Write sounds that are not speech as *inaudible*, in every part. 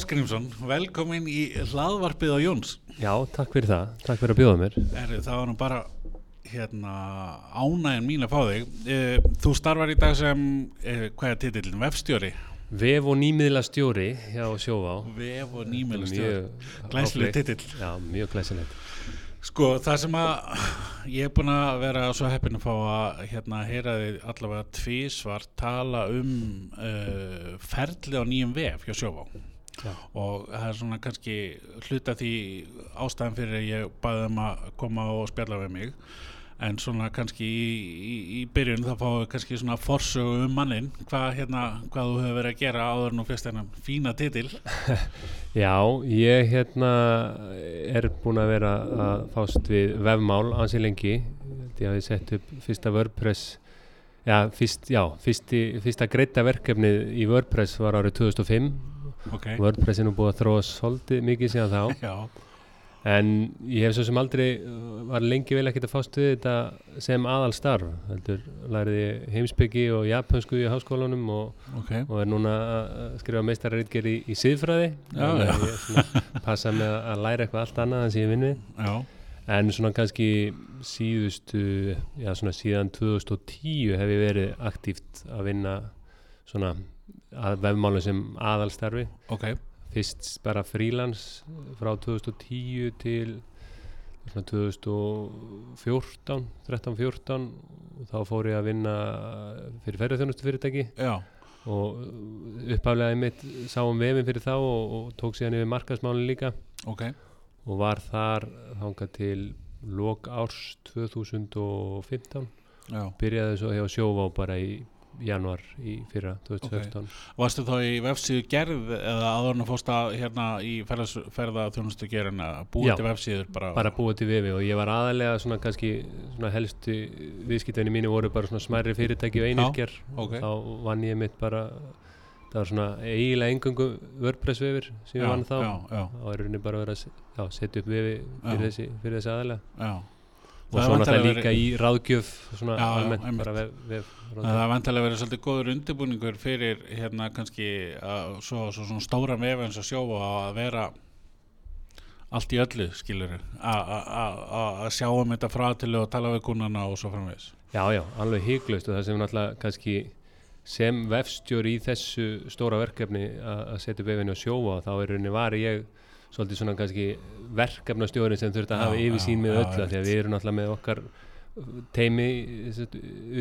Fannar Áskrimsson, velkomin í hlaðvarpið á Jóns. Já, takk fyrir það, takk fyrir að bjóða mér. Er, það var nú bara hérna, ánægin mín að fá þig. Eh, Þú starfar í dag sem, eh, hvað er titillin, vefstjóri? Vef og nýmiðla stjóri hjá Sjóvá. Vef og nýmælustjóri. Mjög Glæsileg titill. Já, mjög glæsilegt. Sko, það sem að ég er búin að vera svo heppin að fá að hérna heyra þið allavega tvísvar tala um uh, ferli á nýjum vef hjá Sjóvá. Já. og það er svona kannski hluta því ástæðan fyrir að ég baði um að koma og spjalla við mig en svona kannski í, í, í byrjun þá fáum við kannski svona forsögu um mannin hvað, hérna, hvað þú hefur verið að gera áður nú fyrst hennan fína titil *laughs* Já, ég hérna er búin að vera að fást við vefmál ansi lengi. Ég hafi sett upp fyrsta WordPress, já, fyrst, já fyrsti, fyrsta greita verkefnið í WordPress var árið 2005. ok, WordPress er nú búið að þróa svolítið mikið síðan þá. já, En ég hef svo sem aldrei var lengi vel ekkert að fást við þetta sem aðal starf. Heldur læriði heimsbyggi og japansku í háskólanum og, ok og er núna að skrifa meistarreitger í, í já. að Ég svona passa með að læra eitthvað allt annað en sem ég vinn við. já, En svona kannski síðustu, já svona síðan 2010 hef ég verið aktíft að vinna svona að vefmálu sem aðalstarfi. Ok. Fyrst bara frílans frá 2010 til svona 2014 13-14 og þá fór ég að vinna fyrir ferðarþjónustu fyrirtæki já, og uppaflega mitt sáum vefin fyrir þá og, og tók síðan yfir markasmálin líka. Ok. Og var þar þangað til lok árs 2015 já. byrjaði svo hjá sjóvá bara í januar í fyrra 2016 varstu þá í vefsíðu gerð eða áður en að fórst að hérna í ferðarþjónustu gerin að búið Já. til vefsíður bara, bara búið til vefi og ég var aðalega svona kannski svona helstu viðskiptæni mínu voru bara svona smærri fyrirtæki og einirkjar ok. þá vann ég mitt bara það var svona eiginlega engungu WordPress vefir sem ég vann þá. já, já, þá er rauninni bara að se- já, setja upp vefi fyrir Já. þessi, fyrir þessi aðalega já og Það svo náttúrulega líka í ráðgjöf svona Já, já, almennt einmitt. bara vef, vef Það ráðgjöf. er vantilega verið svolítið góður undirbúningur fyrir hérna kannski að, svo, svo svona stóra vef eins og sjófa að vera allt í öllu skilur að sjá um þetta fratilu og tala við kúnana og svo framvegis Já, já, alveg hygglust og það sem náttúrulega kannski sem vefstjóri í þessu stóra verkefni að að setja vefinu og sjóa þá er rauninni var ég svolítið svona kannski verkefnastjóri sem þurfti að hafa yfirsýn já, með öllu því að við erum náttúrulega með okkar teimi,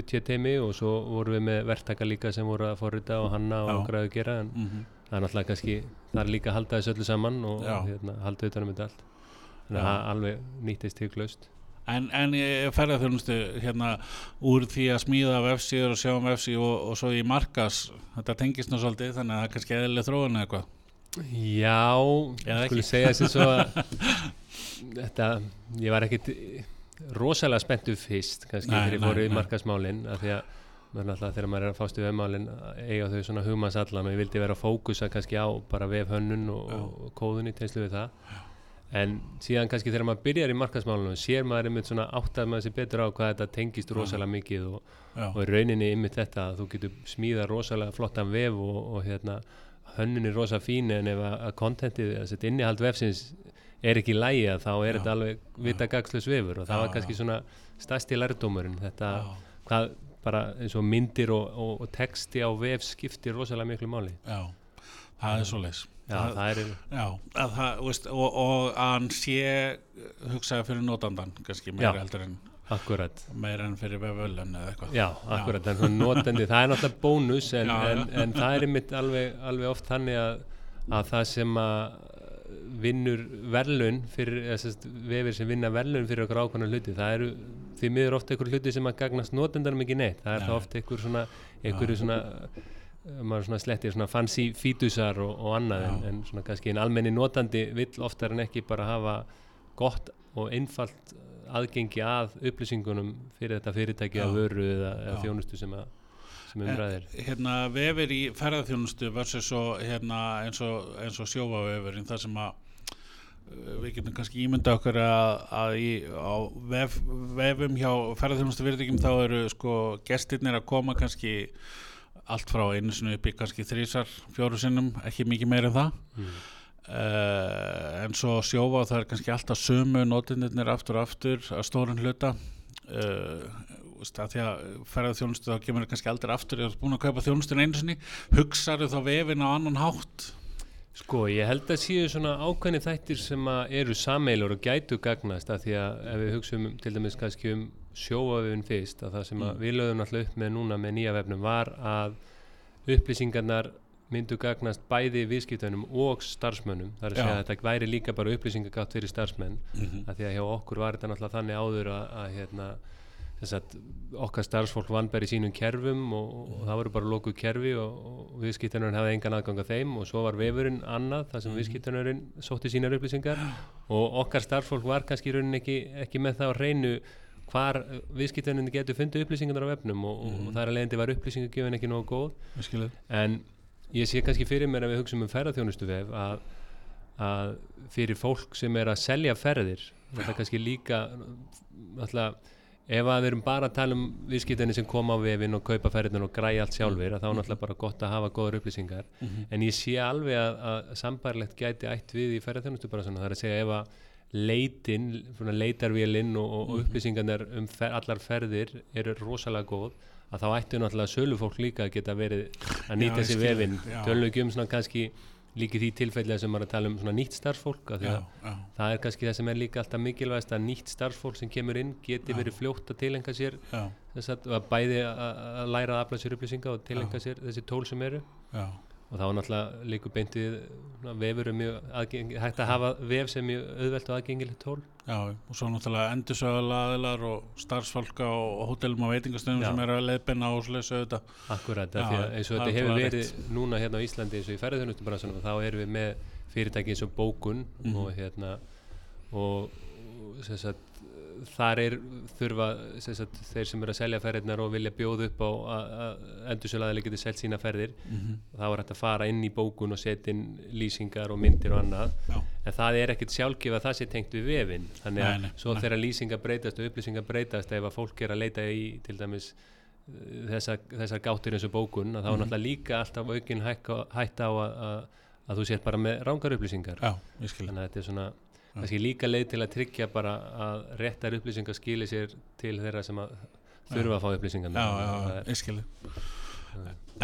utjö teimi og svo vorum við með verktaka líka sem voru að forrita og hanna og Já. okkar að gera en mm það er náttúrulega kannski, það er líka að halda þessu öllu saman og hérna, halda utanum þetta allt. Þannig að það alveg nýttist hygglust En, en ég ferða þjónustu hérna úr því að smíða vefsíður og sjá um vefsíður og, og svo í markas þetta tengist nú svolítið þannig að það er kannski eðlileg þróun eða eitthvað Já, Eða skulle segja svo að *laughs* þetta, ég var ekkit rosalega spenntu fyrst kannski þegar ég fór í nei. markasmálin af því að maður þegar maður er að fást í vefmálin eiga þau svona hugmannsallan og ég vildi vera að fókusa kannski á bara vefhönnun og, Já. og kóðun í tengslu við það. En síðan kannski þegar maður byrjar í markasmálunum sér maður einmitt svona áttað maður sér betur á hvað þetta tengist rosalega mikið og, Já, og rauninni ymmit þetta að þú getur smíða rosalega flottan vef og, og hérna hönnun er rosa fín en ef að, kontentið, þessi innihald vefsins er ekki lægi að þá er Já. þetta alveg vita gagslega vefur og það Já, var kannski já. svona stærsti lærdómurinn. Þetta hvað bara eins og myndir og, og, og texti á vef skiptir rosalega miklu máli. Já, það er svo leis já, það er Já, að það, veist, og, og að hann sé hugsaði fyrir notandan kannski meira heldur en akkurat meira en fyrir vefölun eða eitthvað Já, akkurat, en svona notandi, það er náttúrulega bónus en, Já, já. en, en það er einmitt alveg, alveg oft þannig að, að það sem að vinnur verðlun fyrir, eða vefir sem vinna verðlun fyrir okkur ákvæmna hluti, það eru því miður oft einhver hluti sem að gagnast notendanum ekki neitt, það er það oft einhver svona, einhverju Já. svona eh, maður svona slettir svona fancy fítusar og, og annað en, Já. en svona kannski en almenni notandi vill oftar en ekki bara hafa gott og einfalt aðgengi að upplýsingunum fyrir þetta fyrirtæki að vöru eða, eða þjónustu sem, að, sem umræðir hérna vefir í ferðarþjónustu versus svo hérna eins og, eins og sjófavefurinn þar sem að uh, við getum kannski ímynda okkur að, að í, á vef, vefum hjá ferðarþjónustu fyrirtækjum þá eru sko gestirnir að koma kannski allt frá einu sinni upp í kannski þrísar, fjóru sinnum, ekki mikið meir en það. Mm. Uh, en svo sjófa það er kannski alltaf sömu notinirnir aftur og aftur að stórun hluta uh, að því að ferða þjónustu þá kemur það kannski aldrei aftur eða búin að kaupa þjónustun einu sinni hugsaðu þá vefin á annan hátt Sko, ég held að séu svona ákveðni þættir sem að eru sameilur og gætu gagnast að því að ef við hugsaum um, til dæmis kannski um sjóaföfun fyrst að það sem að Mm. við lögum alltaf upp með núna með nýja vefnum var að upplýsingarnar myndu gagnast bæði viðskiptunum og starfsmönnum þar að Já. segja að þetta væri líka bara upplýsingagátt fyrir starfsmenn mm -hmm. að því að hjá okkur var þetta náttúrulega þannig áður að, að hérna, að okkar starfsfólk vann bara í sínum kerfum og, og það voru bara lokuð kerfi og, og viðskiptunarinn hafði engan aðgang að þeim og svo var vefurinn annað þar sem Mhm. viðskiptunarinn sótti sínar upplýsingar og okkar starfsfólk var kannski í rauninni ekki, ekki með það á reynu hvar viðskiptunarinn getur fundið upplýsingarnar á vefnum og, og, Mhm. og þar að leiðandi var upplýsingagjöfin ekki nógu góð en ég sé kannski fyrir mér að við hugsaum um ferðarþjónustu vef að, að fyrir fólk sem er að selja ferðir þetta kannski líka alltaf, ef að við erum bara að tala um viðskiptinni sem koma á vefin og kaupa ferðin og græja allt sjálfur þá er náttúrulega bara gott að hafa góður upplýsingar Mhm. en ég sé alveg að, að sambarlegt gæti ætt við í ferðarþjónustu bara svona það er að segja ef að leitin, leitarvélinn og, og Mhm. upplýsingarnar um fer, allar ferðir eru rosalega góð að þá ættu náttúrulega sölufólk líka að geta verið að nýta sér vefinn. ekki um svona kannski líki því tilfellega sem maður að tala um svona nýtt starfsfólk Já, já, það er kannski það sem er líka alltaf mikilvægast að nýtt starfsfólk sem kemur inn geti Já. verið fljótt að tilenga sér að, að bæði að, læra að afla sér upplýsinga og tilenga sér þessi tól sem eru. Já, og þá er náttúrulega líku beintið vefur er mjög aðgeng, hægt að hafa vef sem mjög auðvelt og aðgengilegt tól. Já og svo náttúrulega endursöðalaðilar og starfsfólka og hótelum og veitingastöðum sem eru að leiðbenna og svolítið auðvitað. Akkurat, af því að eins og þetta er hefur verið núna hérna á Íslandi eins og í ferðarþjónustubransunum þá erum við með fyrirtæki eins og bókun Mhm. og hérna og, og sagt, þar er þurfa sagt, þeir sem eru að selja ferðirnar og vilja bjóða upp á að- að endursölaðileg getur selt sína ferðir mm þá er hægt að fara inn í bókun og setja inn lýsingar og myndir og annað Já. en það er ekkert sjálfgef að það sé tengt við vefin þannig að Nei, nei, svo nei. þegar lýsingar breytast og upplýsingar breytast ef að fólk er að leita í til dæmis uh, þessar, þessar gáttir eins og bókun þá er Mhm. náttúrulega líka alltaf aukin hækka, hætta á að, að, að þú sér bara með rángar upplýsingar já, þannig að þetta er svona. Kannski líka leið til að tryggja bara að réttar upplýsingar skili sér til þeirra sem að þurfa að fá upplýsingar já, já, ég skil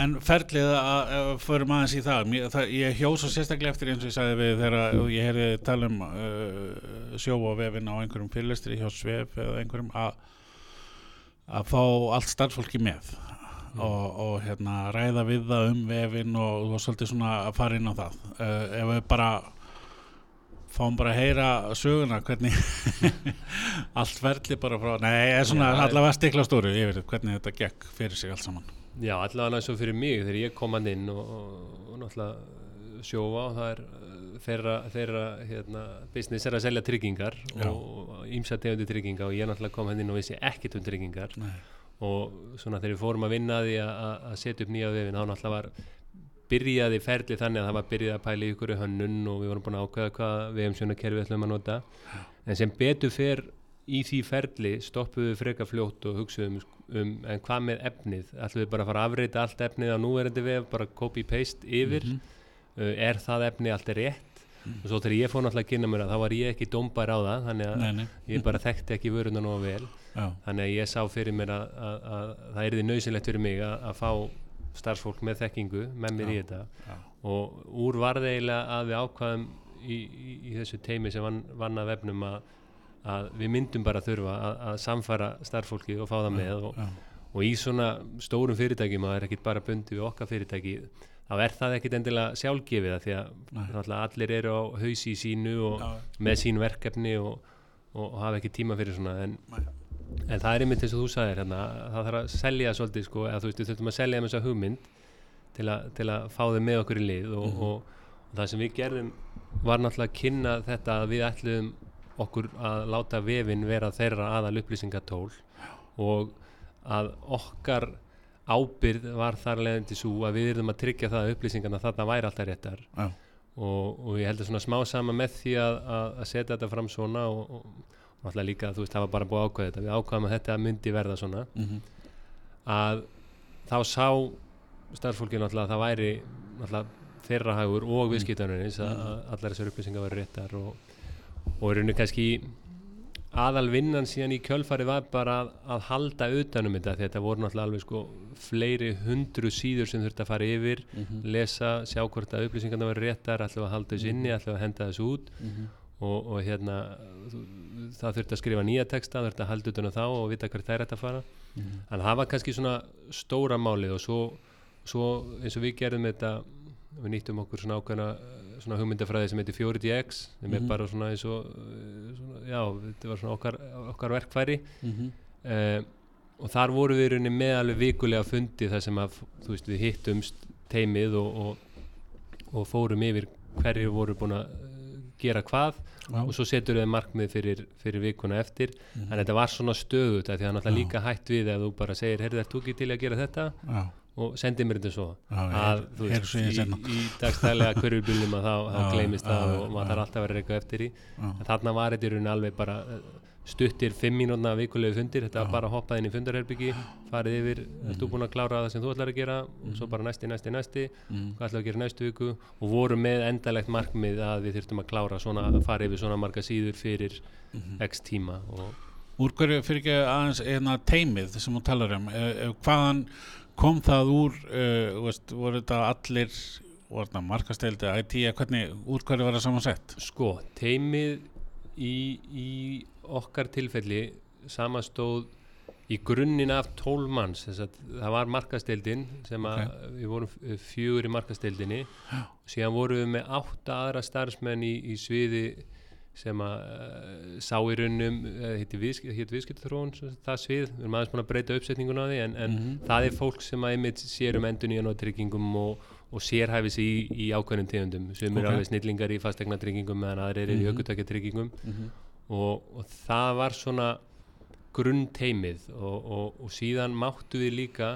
en ferlið að, að förum aðeins í það, Mér, það ég hjó svo sérstaklega eftir eins og ég sagði við þegar ég heyrði tala um uh, sjó og vefin á einhverjum fyrirlestri hjá Svef eða einhverjum að að fá allt starfsfólki með og, og hérna ræða við það um vefin og, og svolítið svona að fara inn á það. Uh, ef við bara fáum bara að heyra söguna hvernig *laughs* allt ferli bara frá nei, er svona Já, allavega stikla stóru yfir hvernig þetta gekk fyrir sig allt saman. Já, allavega eins og fyrir mig þegar ég kom hann inn og, og, náttúrulega sjófa og það er uh, þeirra, þeirra hérna, business er að selja tryggingar Já. og ímsa tegundi trygginga og ég náttúrulega kom hann inn og vissi ekkit um tryggingar. Nei, og svona þegar við fórum að vinna því að setja upp nýja vefin þá náttúrulega var byrjaði ferli þannig að það var byrjað að pæla í ykkur hönnun og við vorum búin að ákveða hvað við hefum svona kerfi ætlum að nota. En sem betur fer í því ferli stoppuðu við freka fljótt og hugsuðum um en hvað með efnið? Ætlum við bara að fara að afreita allt efnið á núverandi vef bara copy-paste yfir? Mhm. uh, er það efni allt rétt? Og svo þegar ég fór náttúrulega að kynna mér að þá var ég ekki dómbar á það þannig að nei, nei. ég bara þekkti ekki vöruna nógu vel. Já, þannig að ég sá fyrir mér að, að, að það er því nöðsynlegt fyrir mig að, að fá starfsfólk með þekkingu með mér í Já, þetta. já, og úr varð eiginlega að við ákvaðum í, í, í þessu teimi sem vann, vann að vefnum að, að við myndum bara þurfa að, að samfara starffólki og fá það með. Og, og í svona stórum fyrirtækjum að það er ekkit bara bundi við okkar fyrirtæki þá er það ekkit endilega sjálfgefið því að allir eru á hausi í sínu og já, með sín verkefni og, og, og hafa ekki tíma fyrir svona en, Nei. En það er einmitt eins og þú sagðir hérna, það þarf að selja svolítið sko, eða þú veist, við þurfum að selja þeim þessa hugmynd til, a, til að fá þeim með okkur í lið og, Mhm. og, og það sem við gerðum var náttúrulega að kynna þetta að við ætluðum okkur að láta vefin vera þeirra aðal upplýsingatól og að okkar ábyrð var þar leðandi svo að við erum að tryggja það að upplýsingarna þarna væri alltaf réttar og, og ég heldur svona smá sama með því að, að, að setja þetta fram svona og, alltaf líka þú veist það var bara búið ákveða þetta. Við ákveðum að þetta myndi verða svona. Mhm, að þá sá starfsfólki náttúrulega að það væri náttúrulega þeirra hagur og viðskiptanarins að að allar þessar upplýsingar væri réttar og, og í rauninu kannski aðal vinnan síðan í kjölfari var bara að, að halda utanum þetta því þetta voru náttúrulega alveg sko fleiri hundru síður sem þurfti að fara yfir Mhm. lesa, sjá hvort að upplýsingarna var réttar ætlum að halda þessu inni, ætlum að henda þessu út. Mhm. Og, og hérna það þurfti að skrifa nýja texta það þurfti að halda utan á þá og vita hvert er þetta að fara Mhm. en það var kannski svona stóra málið og svo, svo eins og við gerðum þetta við nýttum okkur svona ákveðna eh, svona hugmyndafræði sem heitir 4DX sem er Mhm. bara svona eins og eh, svona, já, þetta var svona okkar, okkar verkfæri Mhm. uh, og þar voru við rauninni með alveg vikulega fundi þar sem að þú veist, við hittumst teimið og, og, og fórum yfir hverju voru búin að eh, gera hvað Já. og svo setur þau markmið fyrir, fyrir vikuna eftir Mhm. en þetta var svona stöðut því að það er náttúrulega Já. líka hætt við ef þú bara segir, heyrðu þetta ekki til að gera þetta Já. Og sendið mér þetta svo. Já, að heyr- þú veist, ég í, seinna. í dagstælega hverju bílum að þá, *laughs* þá Já, gleymist það og maður þarf alltaf að vera reyka eftir í en þarna var þetta í rauninni alveg bara eh, stuttir fimm mínúna vikulegu fundir. Þetta var bara að hoppa inn í fundarherbyggi farið yfir, þú Mhm. búin að klára það sem þú ætlar að gera? Og svo bara næsti, næsti, næsti. Mhm. hvað ætlar að gera næstu viku? Og voru með endalegt markmið að við þurftum að klára svona, fara yfir svona marga síður fyrir Mhm. x tíma Úr hverju fyrir ekki aðeins eina teimið sem þú talar um eh, eh, hvaðan kom það úr uh, veist, voru þetta allir voru þetta markasteldi, IT hvernig, úr hverju var það samansett? Sko, teimið í, í okkar tilfelli samastóð í grunninn af 12 manns þess að það var markasteildin sem að við vorum fjögur í markasteildinni síðan vorum við með átta aðra starfsmenn í, í sviði sem að uh, sá í raunum uh, hitti viðsk, viðskiptaþróun það svið, við erum aðeins búin að breyta uppsetningun á því en, en Mhm. það er fólk sem að einmitt sér um endun í og tryggingum og, og sérhæfi sig í, í ákveðnum tegundum sem Ok. er alveg snillingar í fastegna tryggingum meðan aðrir eru í Mhm. ökutækja tryggingum Mhm. og, og það var svona grunnteimið og, og, og síðan máttu við líka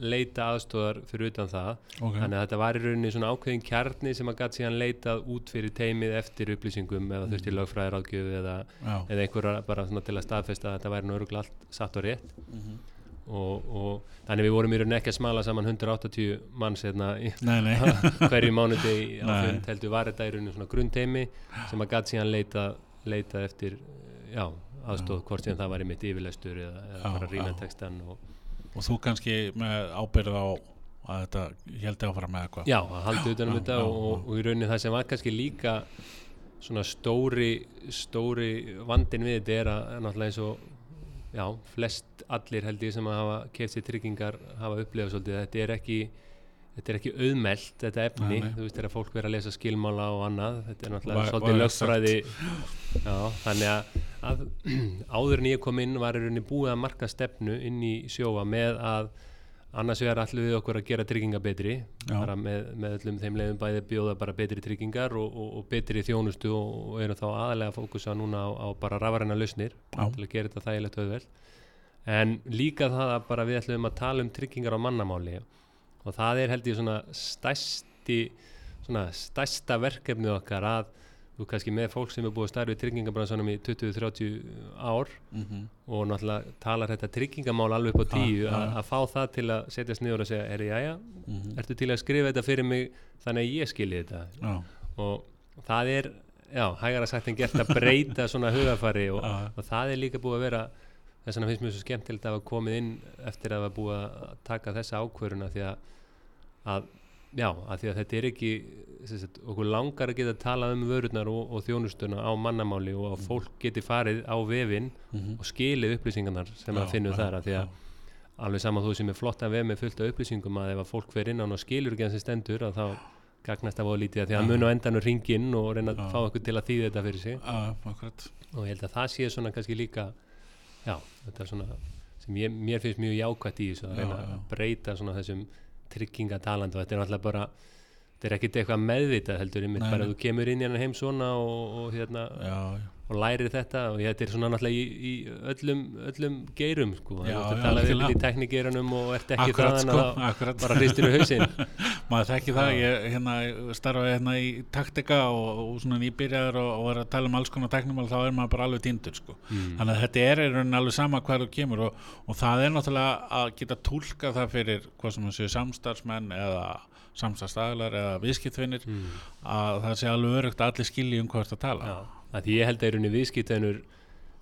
leita aðstóðar fyrir utan það. Ok, þannig að þetta var í rauninni svona ákveðin kjarni sem að gæti síðan leitað út fyrir teimið eftir upplýsingum eða þurfti lögfræðir ágjöf eða, eða einhverja bara til að staðfesta að þetta væri nú öruglega allt satt og rétt. Mhm. og, og þannig við vorum í rauninni ekki að smala saman 180 manns hérna í nei, nei. *laughs* hverju mánuði á fund heldur var þetta í rauninni svona grunnteimi sem að gæti síðan leita, leita eftir já, aðstóð hvort sem það var í mitt yfirleistur eða, eða bara rýna textan og og þú kannski með ábyrð á að þetta held áfram með eitthvað já, að halda utan um Já, þetta og, og, og í rauninni það sem var kannski líka svona stóri stóri vandin við þetta er að að náttúrulega eins og já, flest allir held ég sem að hafa keft sér tryggingar hafa upplifað svolítið að þetta er ekki þetta er ekki auðmelt, þetta efni. Nei, nei. þú veist, þegar fólk verður að lesa skilmála og annað þetta er náttúrulega Væ- svolítið lögfræði já, þannig að, að *clears throat* áður en ég kom inn var rauninni búið að marka stefnu inn í sjóa með að annars vegar allir við okkur að gera trygginga betri með, með öllum þeim leiðum bæði bjóða bara betri tryggingar og, og, og betri þjónustu og, og erum þá aðalega að fókusa núna á, á bara rafræna lausnir til að gera þetta þægilegt auðveld en líka það að bara við ætlum að tala um tryggingar á mannamáli og það er held ég svona stærsti svona stærsta verkefni okkar að þú kannski með fólk sem er búið að starfa í tryggingabransanum í 20-30 ár Mhm. og náttúrulega talar þetta tryggingamál alveg upp á tíu að, fá það til að setjast niður og segja, er ég aðja, Mhm. ertu til að skrifa þetta fyrir mig þannig að ég skilji þetta já, og það er, já, hægara sagt en gert að breyta *laughs* svona hugafari og, Já. og það er líka búið að vera þess vegna finnst mér svo skemmtilegt að hafa komið inn eftir að hafa búið að taka þessa ákvöruna því að, að já, að því að þetta er ekki sagt, okkur langar að geta talað um vörurnar og, og þjónustuna á mannamáli og að fólk geti farið á vefinn Mhm. og skilið upplýsingarnar sem Já, að finnum já, þar að því að já. alveg sama þú sem er flottan vef með fullt af upplýsingum að ef að fólk fer inn á hann og skilur ekki hans sem stendur að þá gagnast það voða lítið að því að mun á endanum ringinn og reyna að fá okkur til að þýða þetta fyrir sig. Og ég held að það sé svona kannski líka já, þetta er svona sem ég, mér finnst mjög jákvætt í þessu að reyna að breyta svona þessum tryggingatalandi og þetta er náttúrulega bara þetta er ekkit eitthvað meðvitað heldur einmitt Nei, bara nei. að þú kemur inn í hann heim svona og, og hérna já, já. Og lærir þetta og þetta er svona náttúrulega í, í öllum, öllum geirum sko. Já, þú ert já, að tala við algjörlega. í teknigeirunum og ert ekki akkurat það sko, akkurat bara hristir í hausinn *laughs* maður þekki það, ég hérna, starfaði hérna í taktika og, og svona nýbyrjaður og, og var að tala um alls konar teknumál þá er maður bara alveg týndur sko. mm. þannig að þetta er rauninni alveg sama hver þú kemur og, og það er náttúrulega að geta tólka það fyrir hvað sem að séu samstarfsmenn eða samstarfstaglar eða viðskiptvinnir Mm. að það sé alveg örugt að allir skilji um hvað það tala Já, að ég held að er unni viðskiptænur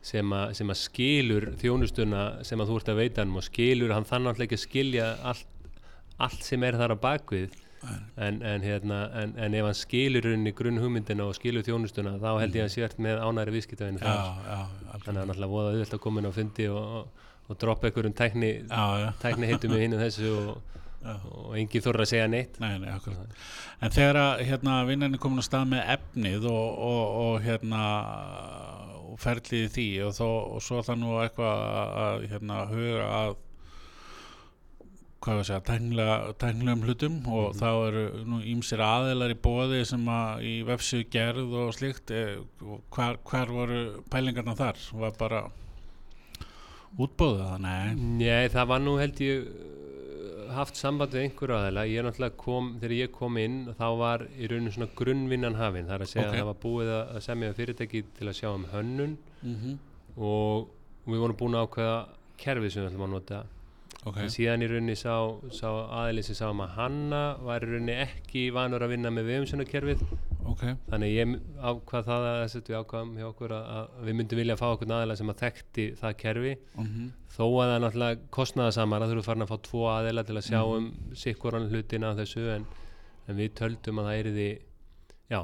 sem, sem að skilur þjónustuna sem að þú ert að veita hann og skilur, hann þannig alltaf ekki að skilja allt, allt sem er þar að bakvið en, en, hérna, en, en ef hann skilur unni grunn hugmyndina og skilur þjónustuna þá held ég að hann sért með ánæri viðskiptænur þannig að hann alltaf voða auðvitað að koma inn á fundi og, og, og droppa einhverjum tækni, tækni heitum við hinn þessu og. Og enginn þorra að segja neitt Nei, nei. En þegar að hérna, vinnan er komin á stað með efnið og, og, og hérna og ferlið því og, þó, og svo það nú eitthvað að, að hérna, huga að hvað við segja, tæknilega- tæknilegum hlutum og þá eru nú ímsir aðeilar í bóði sem að í vefsið gerð og slíkt eh, og hvar, hvar voru pælingarna þar? Var bara útbóðið það? Nei. Nei, það var nú held ég haft samband við einhver aðeila ég náttúrulega kom, þegar ég kom inn þá var í rauninu svona grunnvinnan hafin. Það er að segja Ok. að það var búið að semja fyrirtæki til að sjá um hönnun Mm og við vorum búin að ákveða kerfið sem við ætlum að nota Ok, en síðan í rauninni sá, sá aðeili sem sá um að hanna var í rauninni ekki vanur að vinna með viðumsjónakerfið ok, þannig ég ákvað það að þess að við ákvaðum hjá okkur að, að við myndum vilja fá okkur aðeila sem að þekkti það kerfi. Mm þó að það er náttúrulega kostnaðasamara þurfum farin að fá tvo aðeila til að sjá Mhm. um sikkurann hlutina af þessu en, en við töldum að það yrði já,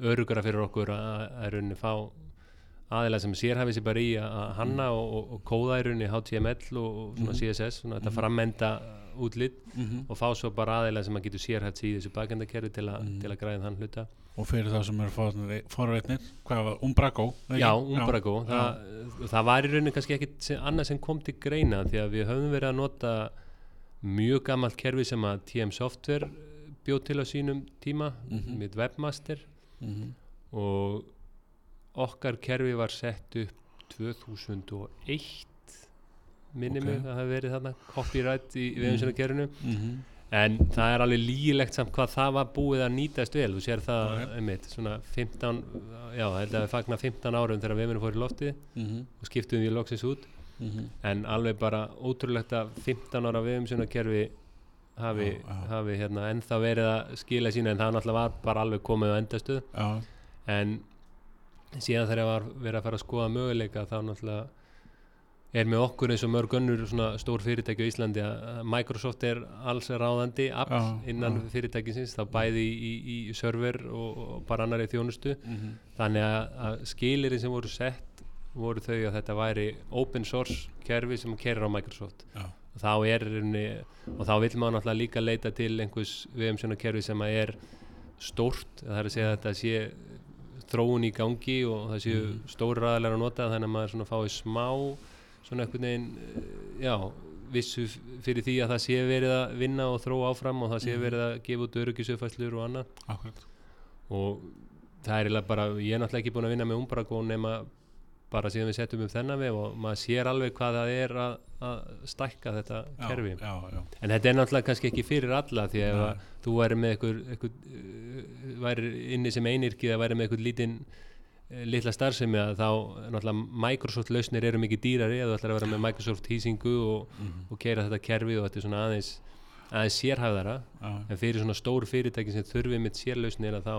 örugara fyrir okkur að, að rauninni fá aðeila sem sérhæfi sér bara í að hanna og, og, og rauninni HTML og, og svona Mhm. CSS svona þetta Mhm. frammenda útlit mm og fá svo bara aðeila sem að getur sérhæft sig í þessu bakendakerfi til, a, Mhm. til að græða þann hluta Og fyrir þá sem eru forvitnir, hvað var, Umbrago? Já, Umbrago, Já. það, það var í rauninni kannski ekkit annað sem kom til greina því að við höfum verið að nota mjög gammalt kerfi sem að TM Software bjóð til á sínum tíma Mhm. með Webmaster Mhm. og okkar kerfi var sett upp 2001 minni Ok. mig að það hafi verið þarna copyright í viðumsjöna kerfinu Mhm. en það er alveg lígilegt samt hvað það var búið að nýtast vel þú sér það Ok. einmitt svona 15 já, held að við fagna 15 árum þegar við fór í loftið Mhm. og skiptum því loksins út Mhm. en alveg bara ótrúlegt að 15 ára viðumsjónakerfi hafi, Já, já. hafi hérna, ennþá verið að skila sína en það náttúrulega var bara alveg komið á endastuð Já, en síðan þegar var verið að fara að skoða möguleika þá náttúrulega er með okkur eins og mörg önnur svona stór fyrirtæki á Íslandi að Microsoft er alls ráðandi afl Já, innan já. fyrirtækisins þá bæði í, í, í server og, og bara annari þjónustu Mhm. þannig að, að skilirinn sem voru sett voru þau að þetta væri open source kerfi sem kerir á Microsoft Já. og þá er í og þá vill maður náttúrulega líka leita til einhvers VMsjöna kerfi sem að er stórt, það er að segja að þetta sé þróun í gangi og það séu Mhm. stóri ræðilega að nota þannig að maður svona fái smá svona einhvern veginn eh, já, vissu fyrir því að það sé verið að vinna og þróa áfram og það sé Mhm. verið að gefa út öryggisauðfæslur og annað og það er eiginlega bara ég er náttúrulega ekki búin að vinna með Umbrago nema bara síðan við setjum upp þennan vef og maður sér alveg hvað það er að, að stækka þetta Já, kerfi. Já, já, en þetta er náttúrulega kannski ekki fyrir alla því að þú væri með einhver, uh, væri inni sem einirki eða væri með einhver lítinn uh, litla starfsemi að þá náttúrulega Microsoft lausnir eru mikið dýrari eða þú ætlar að vera með Microsoft hýsingu og, Mhm. og keira þetta kerfi og þetta er svona aðeins aðeins sérhæfðara. Já, en fyrir svona stór fyrirtæki sem þurfi mitt sérlausnir að þá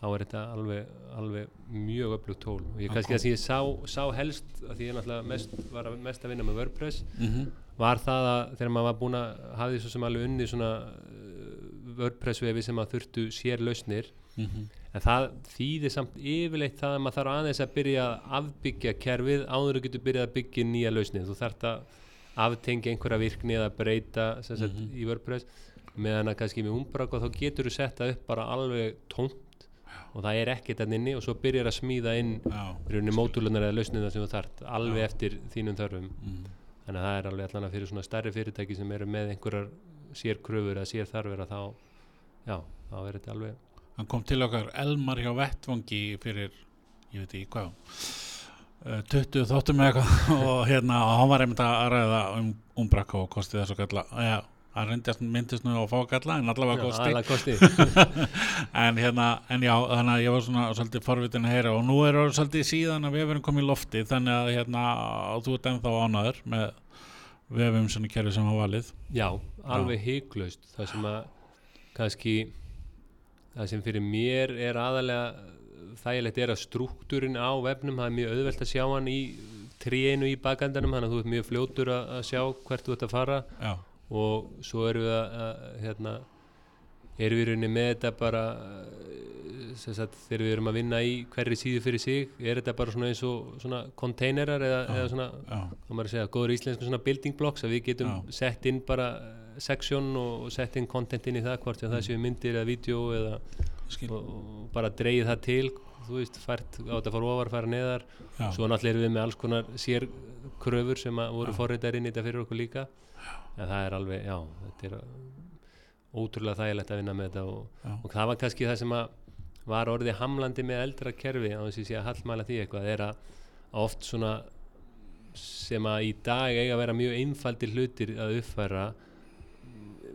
þá er þetta alveg, alveg mjög öflugt tól og ég kannski kom- að því ég sá, sá helst að því ég náttúrulega mest, var að, mest að vinna með WordPress Mhm. var það að þegar maður var búin að hafði svo sem alveg unni svona uh, WordPress vefi sem að þurftu sérlausnir Mhm. en það þýðir samt yfirleitt það að maður þarf aðeins að byrja að afbyggja kerfið áður að getur byrjað að byggja nýja lausnir þú þarft að aftengja einhverja virkni eða breyta sem sagt, Mhm. í WordPress meðan að kannski með Umbraco þá getur þú setta upp bara alveg tómt og það er ekkert að inni og svo byrjar að smíða inn rauninni mótúlunar eða lausnina sem þú þarft alveg Já. eftir þínum þörfum Mhm. þannig að það er alveg allan að fyrir svona stærri fyrirtæki sem eru með einhverjar sér kröfur eða sér þarfir að þá já, þá er þetta alveg Hann kom til okkar Elmar hjá Vettvangi fyrir ég veit ekki hvað uh, 20 þáttum eða eitthvað *laughs* og hérna hann var einmitt að ræða um umbrakka og kosti þess að kalla já, hann reyndist myndist nú að fá að kalla en allavega kosti. aðalega kosti. *laughs* En hérna, en já, þannig að ég var svona svolítið forvitin að heyra og nú er það svolítið síðan að vefurinn kom í lofti þannig að hérna, þú ert ennþá ánaður með vefum svona kerfi sem var valið. Já, alveg hygglust það sem að kannski það sem fyrir mér er aðalega þægilegt er að struktúrin á vefnum, það er mjög auðvelt að sjá hann í tríinu í bakendanum þannig að þú ert mjög fljótur að sjá hvert þú ert að fara. Já, og svo erum við að, að hérna, erum við í rauninni með þetta bara eh, sagt, þegar við erum að vinna í hverri síðu fyrir sig, er þetta bara svona eins og svona konteinerar eða, Já. eða svona þá maður að segja, góður íslensku svona building blocks að við getum Já. sett inn bara section og og sett inn content inn í það hvort sem það séu myndir eða vídeo eða og, og bara dreigið það til þú veist, fært á þetta fara ofar, fara neðar já, svo náttúrulega erum við með alls konar sér kröfur sem að voru Já. forritar inn í þetta fyrir okkur líka en það er alveg, já, þetta er ótrúlega þægilegt að vinna með þetta og, og það var kannski það sem að var orðið hamlandi með eldra kerfi á þess að ég sé að hallmæla því eitthvað er að oft svona sem að í dag eiga að vera mjög einfaldir hlutir að uppfæra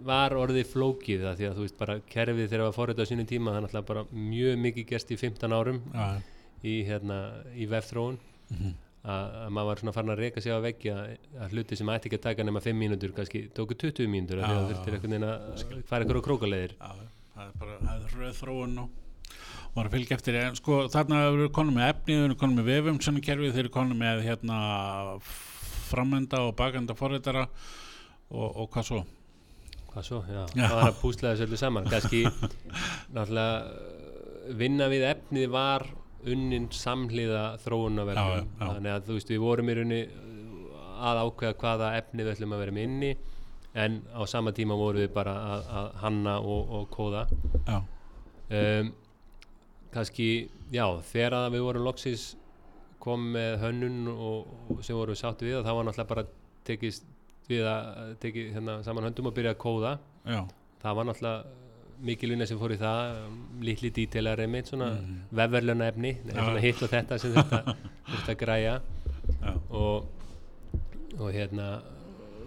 var orðið flókið það því að þú veist bara kerfið þegar það var forrið á sínum tíma það er náttúrulega bara mjög mikið gerst í 15 árum já, í, hérna, í vefþróun. Mhm, að að maður var svona farin að reyka sig á veggi að, hluti sem ætti ekki að taka nema 5 mínútur kannski tóku 20 mínútur að það þurftir einhvern veginn að fara ykkur á krókaleiðir. Já, það er bara er röð þróun og var að fylgja eftir en sko þarna eru konum með efni eru konum með vefum svona kerfi þeir eru konum með hérna framenda og bakenda forritara og, og hvað svo? Hvað svo, já, Já. það var að púsla þessu öllu saman. Kannski *laughs* náttúrulega vinna við efnið var unnin samhliða já. þannig að þú veist við vorum í raunni að ákveða hvaða efni við ætlum að vera með inni en á sama tíma vorum við bara að, að hanna og, og kóða. Já, um, kannski, já, þegar að við vorum loksis kom með hönnun og, og sem vorum við sáttu við og það var náttúrulega bara tekist við að tekið hérna, saman höndum og byrja að kóða. Já, það var náttúrulega mikil vinna sem fór í það um, litli dítelar einmitt svona mm. Vefverluna efni svona hitt og þetta sem þetta að græja. Já, og, og hérna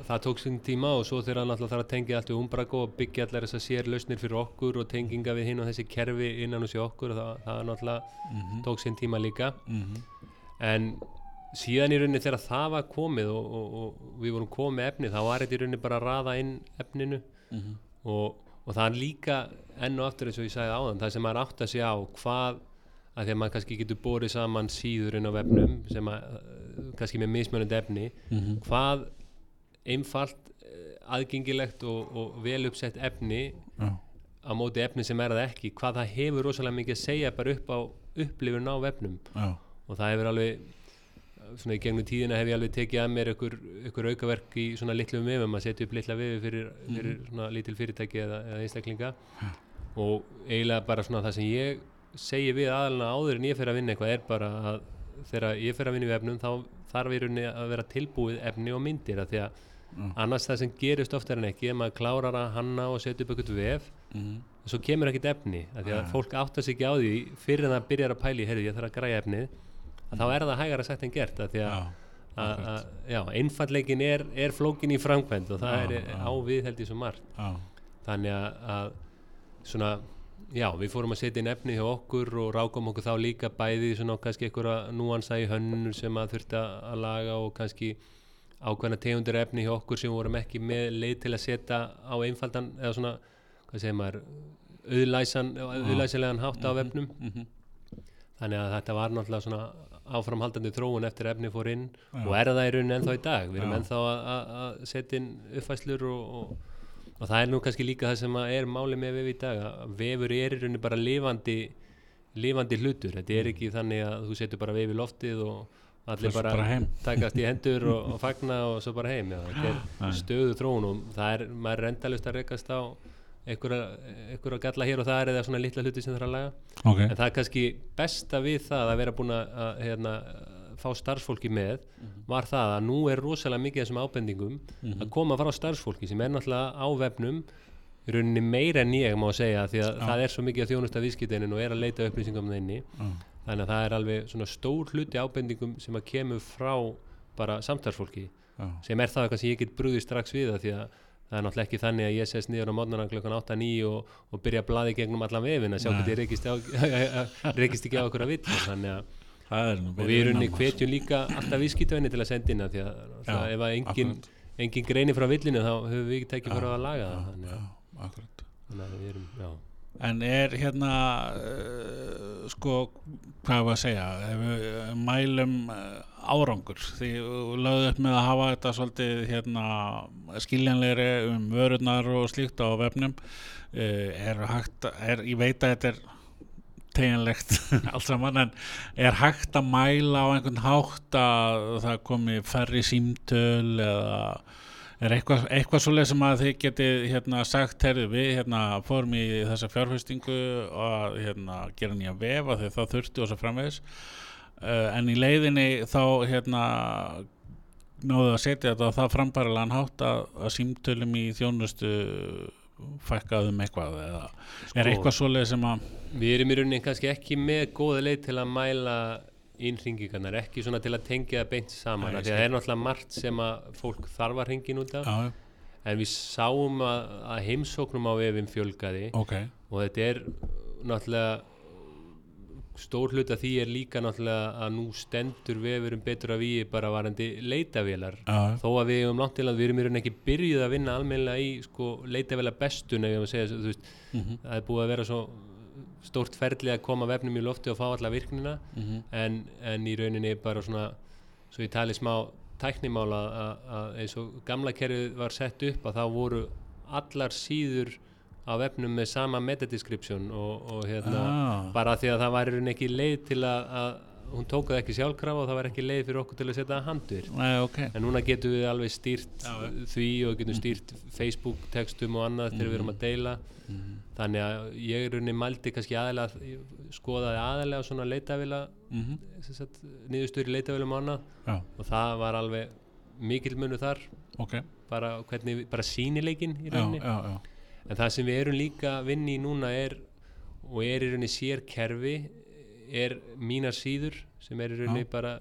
það tók sinn tíma og svo þegar hann alltaf þarf að tengja allt við Umbrago og byggja allar þessar sér lausnir fyrir okkur og tenginga við hinn og þessi kerfi innan hos okkur og það, það náttúrulega mhm, tók sinn tíma líka. Mhm, en síðan í rauninni þegar það var komið og, og, og við vorum komið efni þá var þetta í rauninni bara að raða inn efninu. Mhm, og, og það er líka enn og aftur eins og ég sagði áðan það sem maður átt að segja á hvað að því að maður kannski getur borið saman síðurinn á vefnum sem að uh, kannski með mismunandi efni mhm, hvað einfalt eh, aðgengilegt og, og vel uppsett efni já, á móti efni sem er það ekki hvað það hefur rosalega mikið að segja bara upp á upplifun á vefnum. Já, og það hefur alveg svona í gegnum tíðina hef ég alveg tekið að mér ykkur aukaverk í svona litlum vefum að setja upp litla vefi fyrir, fyrir svona lítil fyrirtæki eða, eða einstaklinga. Og eiginlega bara svona það sem ég segi við aðalina áður en ég fer að vinna eitthvað er bara að þegar ég fer að vinna í efnum þá þarf í rauninni að vera tilbúið efni og myndir að því að já, annars það sem gerist oftar en ekki ef maður klárar að hanna og setja upp eitthvað vef mhm, og svo kemur ekkert efni að því að Nei. fólk áttar að þá er það hægara sagt en gert að því að, að, að já, einfalleikin er, er flókin í framkvæmd og það Já, er já. á við held ég svo margt. Já, þannig að, svona já, við fórum að setja inn efni hjá okkur og rákum okkur þá líka bæði svona kannski einhverja núansa í hönnun sem að þurfti að laga og kannski ákveðna tegundir efni hjá okkur sem vorum ekki með leið til að setja á einfaldan eða svona, hvað segir maður auðlæsan, auðlæsilegan hátt á vefnum. mhm, þannig að þetta var náttúrulega svona áframhaldandi þróun eftir efni fór inn Já. og er það í rauninni ennþá í dag. Við erum Já. ennþá að, setja inn uppfæslur og, og, og það er nú kannski líka það sem er máli með vef í dag að vefur er í rauninni bara lifandi lifandi hlutur, þetta er ekki þannig að þú setur bara vef í loftið og allir bara, bara takast í hendur og, *laughs* og fagna og svo bara heim. Já, þetta er stöðu þróun og það er, maður er endalust að rekast á einhverja, galla hér og það eða svona litla hluti sem það er að laga. Ok, en það er kannski besta við það að vera búin að, að hérna, fá starfsfólki með var það að nú er rosalega mikið þessum ábendingum að koma frá starfsfólki sem er náttúrulega á vefnum í rauninni meira en ég má segja því að Já. það er svo mikið að þjónusta viðskipteinin og er að leita upplýsingum um inni já, þannig að það er alveg svona stór hluti ábendingum sem að kemur frá bara samtalsfólki já, sem er það sem ég get brúðið strax við það því að það er náttúrulega ekki þannig að ég sést niður á mótnarna klukkan 8-9 og, og byrja að blaði gegnum allan vefin að sjá hvernig ég *laughs* rekist, ekki á okkur að nú og við erum í hvetjum líka alltaf viðskiptavinni til að senda inn því að það, ef að engin, engin greini frá villinu þá höfum við ekki tekið fyrir að laga það já, þannig að við erum, já En er hérna uh, sko, hvað var að segja við mælum uh, árangur því við lögðum upp með að hafa þetta svolítið hérna skiljanlegri um vörurnar og slíkt á vefnum uh, er hægt, er, ég veit að þetta er teginlegt *laughs* allt saman en er hægt að mæla á einhvern hátt að það komi færri símtöl eða er eitthvað, eitthvað svoleið sem að þið geti hérna sagt, herri við hérna fórum í þessa fjárfestingu og hérna gera nýja vefa þegar það þurfti og svo framvegis. Uh, en í leiðinni þá hérna náðu að setja þetta á það frambærilegan hátt að, að símtölum í þjónustu fækkaðum eitthvað eða er Sko- eitthvað svoleið sem að Við erum í rauninni kannski ekki með góða leið til að mæla innringingarnar, ekki svona til að tengja það beint saman, að það er náttúrulega margt sem að fólk þarf að hringin út af. Já, en við sáum að, að heimsóknum á vefum fjölgaði. Ok, og þetta er náttúrulega stór hluta því er líka náttúrulega að nú stendur vefurum betur að við bara varandi leitavélar. Þó að við um langt til að við erum í rauninni ekki byrjuð að vinna almennilega í sko, leitavélar bestun ef ég að segja þú veist, mhm, það er búið að vera svo stórt ferli að koma vefnum í lofti og fá alla virknina mhm, en, en í rauninni bara svona svo ég tali smá tæknimála að- eins og gamla kerfið var sett upp að þá voru allar síður á vefnum með sama metadescription og, og hérna ah, bara því að það var í rauninni ekki leið til að, að hún tók það ekki sjálfkrafa og það var ekki leið fyrir okkur til að setja handvirk nei, ok. En núna getum við alveg stýrt Já, já. því og getum stýrt Facebook textum og annað þegar við erum að deila. Mhm, þannig að ég í rauninni mældi kannski aðalega skoðaði aðalega svona leitavila mhm, niðurstöður í annað. Já, og það var alveg mikil munu þar. Ok. Bara, hvernig, bara sínileikin í já, rauninni. já, já, en það sem við erum líka að vinna í núna er og er í rauninni sér kerfi er mínar síður sem er í rauninni Já. bara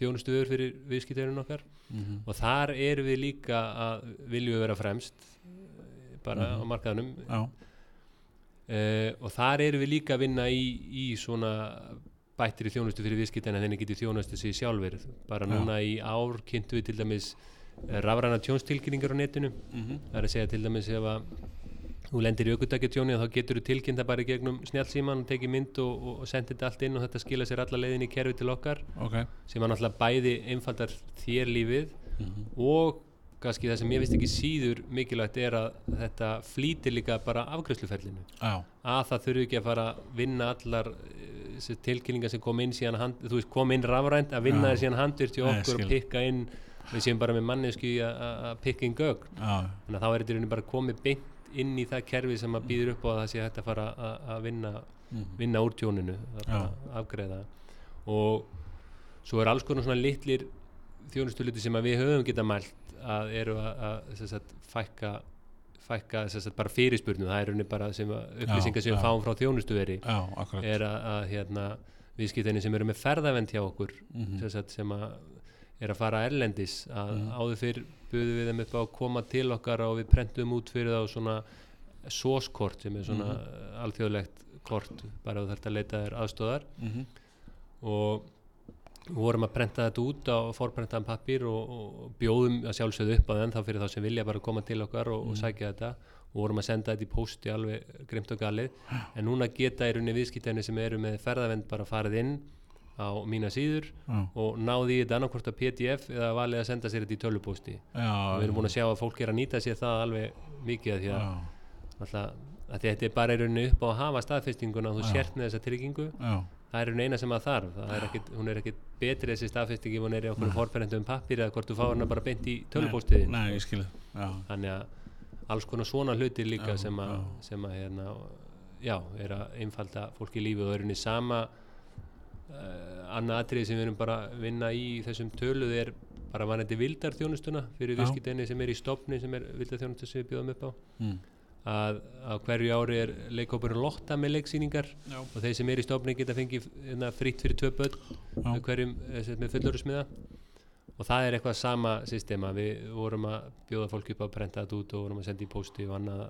þjónustuður fyrir viðskiptverðin okkar. Mhm, og þar erum við líka að viljum vera fremst eh, bara Mhm. á markaðanum já, uh, og þar erum við líka að vinna í, í svona bættri þjónustu fyrir viðskiptin en þenni getur þjónustu sig sjálfur bara Já. núna í ár kynntu við til dæmis uh, rafræna tjónstilkynningar á netinu. Mhm, það er að segja til dæmis ef að þú lendir í aukutækjatjóni þá getur þú tilkynnta bara í gegnum snjálfsíman og tekið mynd og, og, og sendið þetta allt inn og þetta skila sér alla leiðin í kerfi til okkar ok. sem að náttúrulega bæði einfaldar þér lífið mhm, og kannski það sem ég vist ekki síður mikilvægt er að þetta flýtir líka bara afgræsluferlinu já, að það þurfi ekki að fara að vinna allar eh, tilkynningar sem kom inn síðan hand, þú veist kom inn rafrænt að vinna Já. þér síðan hjá Nei, okkur skil. og pikka inn. Við séum bara með mannesku að- pikka inn gögn. Já, þannig að þá er þetta bara komið beint inn í það kerfi sem að býður upp á að það sé hægt að fara að, vinna, mhm, vinna úr tjóninu að afgreða og svo er alls konar svona litlir þjónustuluti sem að við höfum geta mælt að eru að, að sem sagt, fækka fækka sem sagt, bara fyrirspurnu það er rauninni bara sem upplýsingar sem við fáum frá þjónustuveri er að, að hérna, viðskiptinni sem eru með ferðavend hjá okkur mhm, sem, sagt, sem að er að fara erlendis að Mhm. áður fyrr buðum við þeim upp á að koma til okkar og við prentum út fyrir þá svona SOS-kort sem er svona Mhm. alþjóðlegt kort bara þú þarft að leita þér aðstóðar mhm, og við vorum að prenta þetta út á forprentaðan pappír og, og bjóðum að sjálfsögðu upp á þenn þá fyrir þá sem vilja bara koma til okkar og, og Mhm. sækja þetta og vorum að senda þetta í pósti alveg grimt og galið en núna geta í rauninni viðskiptæni sem eru með ferðavend bara farið inn á mína síður já, og náði í þetta annarkvort að pdf eða valið að senda sér þetta í tölupósti og við erum búin að sjá að fólk er að nýta sér það alveg mikið að því að, alltaf, að þetta er bara í rauninni upp á að hafa staðfestinguna og þú sért með þessa tryggingu. Já, það er í rauninni eina sem að þarf. Það er ekkit, hún er ekkit betri þessi staðfesting ef hún er í okkur forferendum pappir eða hvort þú fáir hana bara beint í tölupóstiðin ég þannig að alls konar svona hlutir líka Já, sem að, sem að hérna, er að einfalda fólki lífi og unni sama annað atrið sem við erum bara að vinna í þessum töluð er bara vanandi vildarþjónustuna fyrir Já. viðskiptinni sem er í stopni sem er vildarþjónustu sem við bjóðum upp á. Mm, að á hverju ári er leikópurinn lotta með leiksýningar Já. og þeir sem er í stofni geta fengið hérna, fritt fyrir tvö börn hverjum eh, með fullorusmiða og það er eitthvað sama systema. Við vorum að bjóða fólk upp að prenta þetta út og vorum að senda í pósti og annað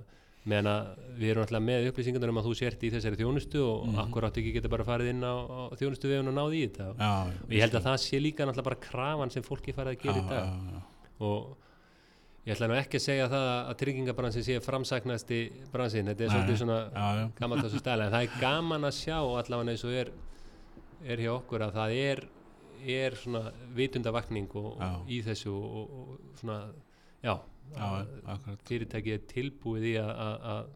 meðan að við erum alltaf með upplýsingarnar um að þú sért í þessari þjónustu og mm Mhm. akkur áttu ekki geta bara farið inn á, á þjónustu við og náði í þetta Já, og ég held að það sé líka náttúrulega bara krafan sem fólki farið að gera í dag já, já. og ég ætla nú ekki að segja það að tryggingabransin sé framsæknasti bransin, þetta er Nei, svolítið svona já, já. gaman þessu stæla, en það er gaman að sjá allavega eins og er, er hjá okkur að það er, er svona vitundavakning og, Já. í þessu og, og, og svona, já, Já, að akkurat. fyrirtæki er tilbúið í að,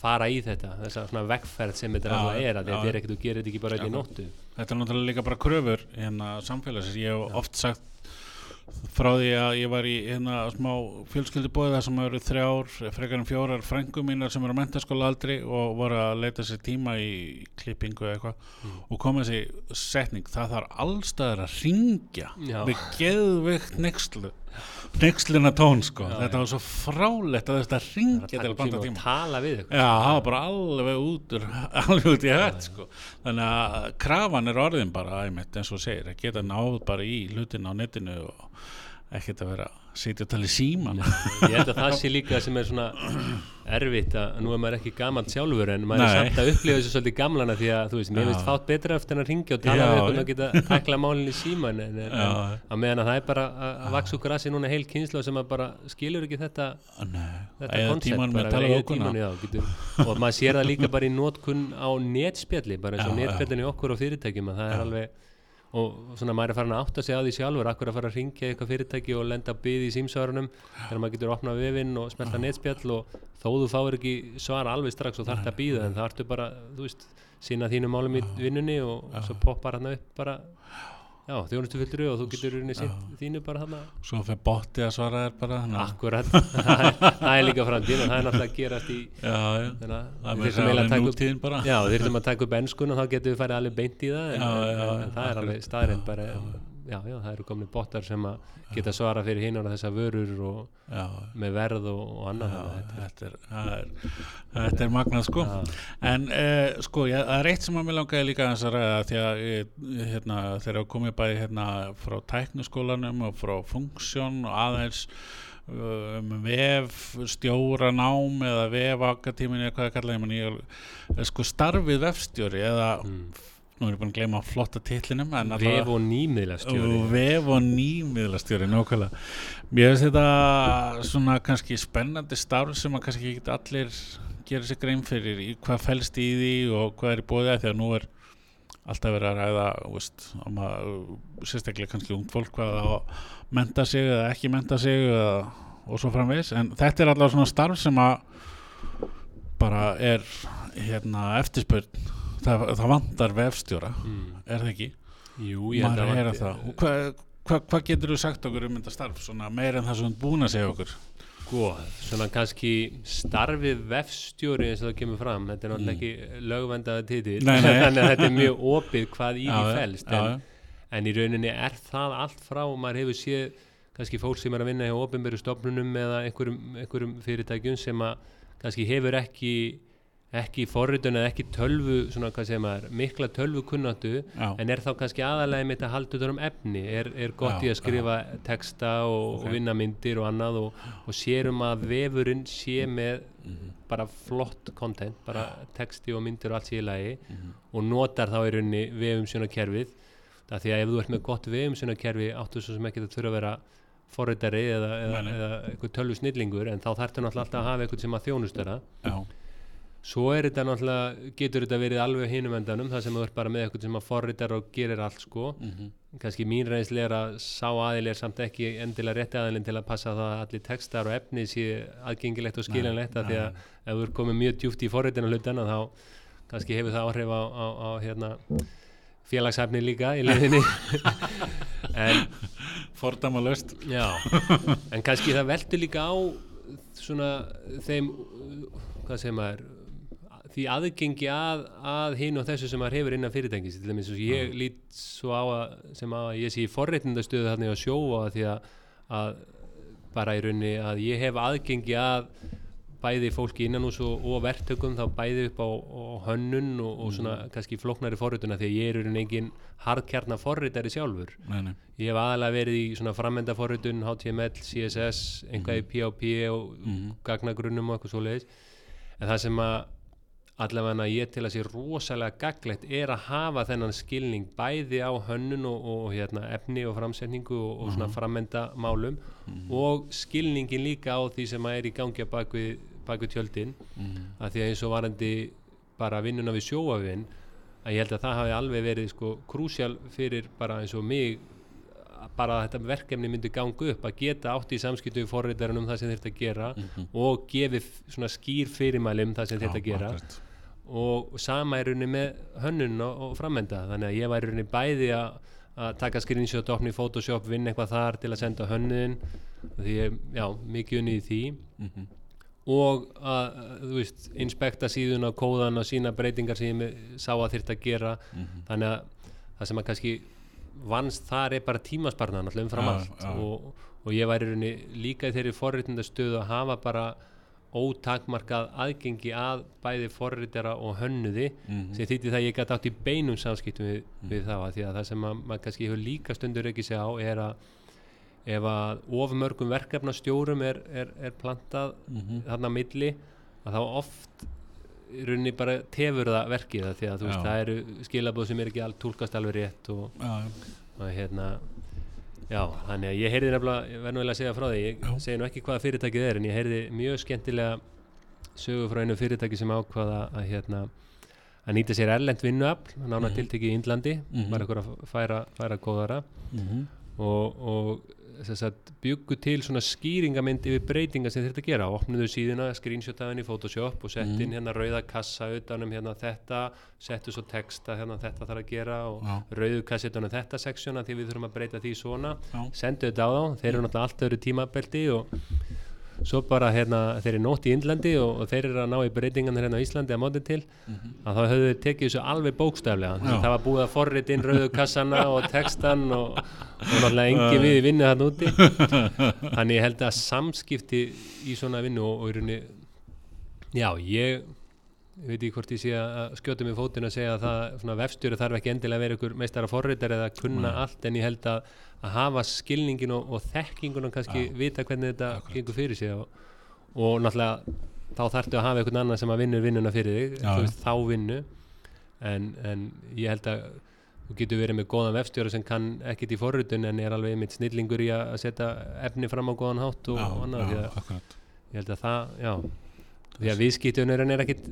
fara í þetta, þessa svona vegferð sem þetta alltaf er, að þetta er ekkert, þú gerir þetta ekki bara einn í nóttu. Þetta er náttúrulega líka bara kröfur hérna samfélagsins. Ég hef oft sagt frá því að ég var í hérna smá fjölskyldubóði þar sem eru þrjár, frekar en fjórar frængum mínar sem eru á mentaskóla aldri og voru að leita sér tíma í klippingu eða eitthvað Mm. og kom þessi setning, það þarf allstaðar að ringja við geðveikt nexlu nexluna tón sko Já, þetta já. var svo frálegt að þetta ringja til banda tíma tala við ykkur. Já, það var bara alveg út úr, *laughs* alveg út í hætt sko. Þannig að krafan er orðin bara æmitt eins og segir, að geta náð bara í hlutin á netinu og ekkert að vera að sitja og tala í síman ég held að það sé líka sem er svona erfitt að nú er maður ekki gamalt sjálfur en maður er Nei. samt að upplifa þessu svolítið gamlana því að þú veist, mér finnst fátt betra eftir að ringja og tala við og geta tækla málinn í síman en, en, að meðan að það er bara að vaksa úr grassi núna heil kynslu sem að bara skilur ekki þetta Nei, þetta koncept og maður sér það líka bara í nótkunn á netspjalli bara eins og netspjallin í okkur og fyrirtækjum að það er alveg og svona maður er farin að átta sig á því sjálfur akkur að fara að ringja eitthvað fyrirtæki og lenda að byði í símsvarunum þegar maður getur opnað vefinn og smelta netspjall og þó þú fáir ekki svara alveg strax og þarft að býða en það ertu bara, þú veist, sína þínu málum í vinnunni og svo poppar hann upp bara já, þjónustu fylgdur og þú getur unni sitt þínu bara hann Svo fyrir botti að svara þér bara þannig að- akkurat, *laughs* það er, er líka framtíðin og það er náttúrulega að gerast í Já, já, þannig að það þurfum eiginlega að taka upp bara. Já, við þurfum að taka upp ennskun og þá getum við farið alveg beint í það en, Já, já, en, en það er alveg staðrind bara já, já, það eru komin bottar sem að geta svara fyrir hinn og þessar vörur og Já, með verð og, og annað já, að þetta er, er, þetta er magnað sko. En uh, sko, það er eitt sem að mér langaði líka aðeins að ræða því að ég, hérna, þegar ég komið bæði hérna frá tækniskólanum og frá funksjón og aðeins uh, um vef stjóranám eða vef akatíminni eða hvað það kallaði er sko starfið vefstjóri eða Mm. Nú er ég búin að gleyma flotta titlinum Vef og nýmiðla stjóri og vef og nýmiðlastjóri nákvæmlega. Mér finnst þetta svona kannski spennandi starf sem að kannski ekki allir gera sér grein fyrir hvað felst í því og hvað er í bóðið því að nú er alltaf verið að ræða veist, að, sérstaklega kannski ungt fólk hvað að menta sig eða ekki menta sig eða, og svo framvegis. En þetta er allavega svona starf sem að bara er hérna eftirspurn það, það vantar vefstjóra mm. er það ekki? Jú, ég er að vanti- það og hvað hva, hva getur þú sagt okkur um þetta starf svona meira en það sem þú búin að segja okkur Sko, svona kannski starfið vefstjóri eins og það kemur fram þetta er náttúrulega ekki lögvendaða Mm. Nei. *laughs* þannig að þetta er mjög opið hvað í því já, en, en í rauninni er það allt frá maður hefur séð kannski fólk sem er að vinna hjá opinberu stofnunum eða einhverjum, einhverjum fyrirtækjum sem að kannski hefur ekki ekki forritun eða ekki tölvu svona maður, mikla tölvu kunnáttu já, en er þá kannski aðalega mitt að halda utan um efni? Er, er gott Já, í að skrifa texta og, Ok. og vinna myndir og annað og, og sérum að vefurinn sé með Mhm, bara flott content, bara texti og myndir og allt sé í lagi mhm. og notar þá í rauninni vefum kerfið það því að ef þú ert með gott vefum kerfi áttu svo sem ekki það þurfa að vera forritari eða, eða, eða eitthvað tölvu snillingur en þá þarftu náttúrulega alltaf að hafa eitthvað sem að þjónustara já, Svo er þetta náttúrulega, getur þetta verið alveg hinum endanum, það sem þú ert bara með eitthvað sem að forritar og gerir allt sko. mhm, Kannski mín reynsli er að sá aðil er samt ekki endilega rétti aðilin til að passa það að allir textar og efni sé aðgengilegt og skiljanlegt af því að ef þú er komið mjög djúpt í forritina hlutana þá kannski hefur það áhrif á, á, á hérna, félagshæfni líka í leiðinni. *laughs* en fordama löst en kannski það veldur líka á svona þeim, hvað segir maður, því aðgengi að, að hinn og þessu sem maður hefur innan fyrirtækis til dæmis og ég lít svo á að, sem að ég sé í forréttindastöðu þarna á sjóa því að, að bara í raunni að ég hef aðgengi að bæði fólki innan hús og, og verktökum þá bæði upp á, á hönnun og, og svona kannski flóknari forrituna því að ég er raun engin hardkjarnar forritari sjálfur. Nei, nei, ég hef aðalega verið í svona framenda forritun HTML, CSS, einhvað í PHP og Mhm. gagnagrunnum og eitthvað svoleiðis. En það sem að allavega ég til að sé rosalega gaglegt er að hafa þennan skilning bæði á hönnun og, og hérna, efni og framsetningu og, og svona framenda málum og skilningin líka á því sem að er í gangi að bakvið, bakvið tjöldin Mhm. að því að eins og varandi bara vinnuna við sjóavinn að ég held að það hafi alveg verið sko krúsjál fyrir bara eins og mig bara að þetta verkefni myndi ganga upp að geta átt í samskiptu við forritarinn um það sem að gera Mhm. og gefið svona skýr fyrirmæli um það sem Já, gera akkurat. Og sama er rauninni með hönnun og, og framenda þannig að ég væri rauninni bæði að taka screenshot, opna í Photoshop, vinna eitthvað þar til að senda hönnun því ég, já, mikið unni í því Mhm. og að, þú veist, inspekta síðuna og kóðan og sína breytingar sem ég sá að þyrft að gera Mhm. þannig að það sem að kannski vannst þar er bara tímasparnan alltaf umfram Já, allt já. og, og ég í rauninni líka í þeirri forritindastöðu að hafa bara ótakmarkað aðgengi að bæði forritara og hönnuði Mhm. sem þýtti það að ég gæti átt í beinum samskiptum við, við þá að því að það sem að, maður kannski hefur líka stundur ekki segja á er að ef að of mörgum verkefnastjórum er, er, er plantað Mhm. þarna á milli að þá oft í rauninni bara tefur það verkið það því að veist það eru skilabóð sem er ekki all, tólkast alveg rétt og, og hérna já, þannig að ég heyrði nefnilega ég verð nú eiginlega að segja frá því, ég Já. segi nú ekki hvaða fyrirtækið er en ég heyrði mjög skemmtilega sögu frá einu fyrirtæki sem ákvaða að hérna að nýta sér erlend vinnuafl, nána Mhm. tiltekið í Índlandi, Mhm. bara eitthvað að færa, færa góðara Mhm. og, og að byggu til svona skýringamynd yfir breytingar sem þetta gera opnuðu síðuna, screenshotaðin í Photoshop og sett inn Mhm. hérna rauða kassa utanum hérna þetta, settu svo texta hérna þetta þarf að gera og Já. rauðu kassi utanum þetta seksjona því við þurfum að breyta því svona Já. sendu þetta á þá, þeir eru náttúrulega allt öðru tímabelti og svo bara hérna þeir eru nótt í Indlandi og, og þeir eru að ná í breytingan hérna á Íslandi að móti til Mhm. að þá höfðu þeir tekið þessu alveg bókstaflega það var búið að forrita inn rauðu kassana og textan og, og náttúrulega engi við í vinnu þarna úti þannig ég held að samskipti í svona vinnu og, og í rauninni já, ég veit ekki hvort ég sé að skjóta mig fótinn að segja að það svona vefstjóri þarf ekki endilega að vera ykkur meistara forritar eða að kunna Nei. allt en ég held að, að hafa skilningin og, og þekkinguna kannski Já. vita hvernig þetta Akkurat. gengur fyrir sig og, og náttúrulega þá þarftu að hafa einhvern annan sem að vinnur vinnuna fyrir þig Já, þú veist, þá vinnu en, en ég held að þú getur verið með góðan vefstjóra sem kann ekkit í forritun en er alveg mitt snillingur í að setja efni fram á góðan hátt og Já, annað því já, að ég held að það, já. Því að viðskiptunurinn er ekkit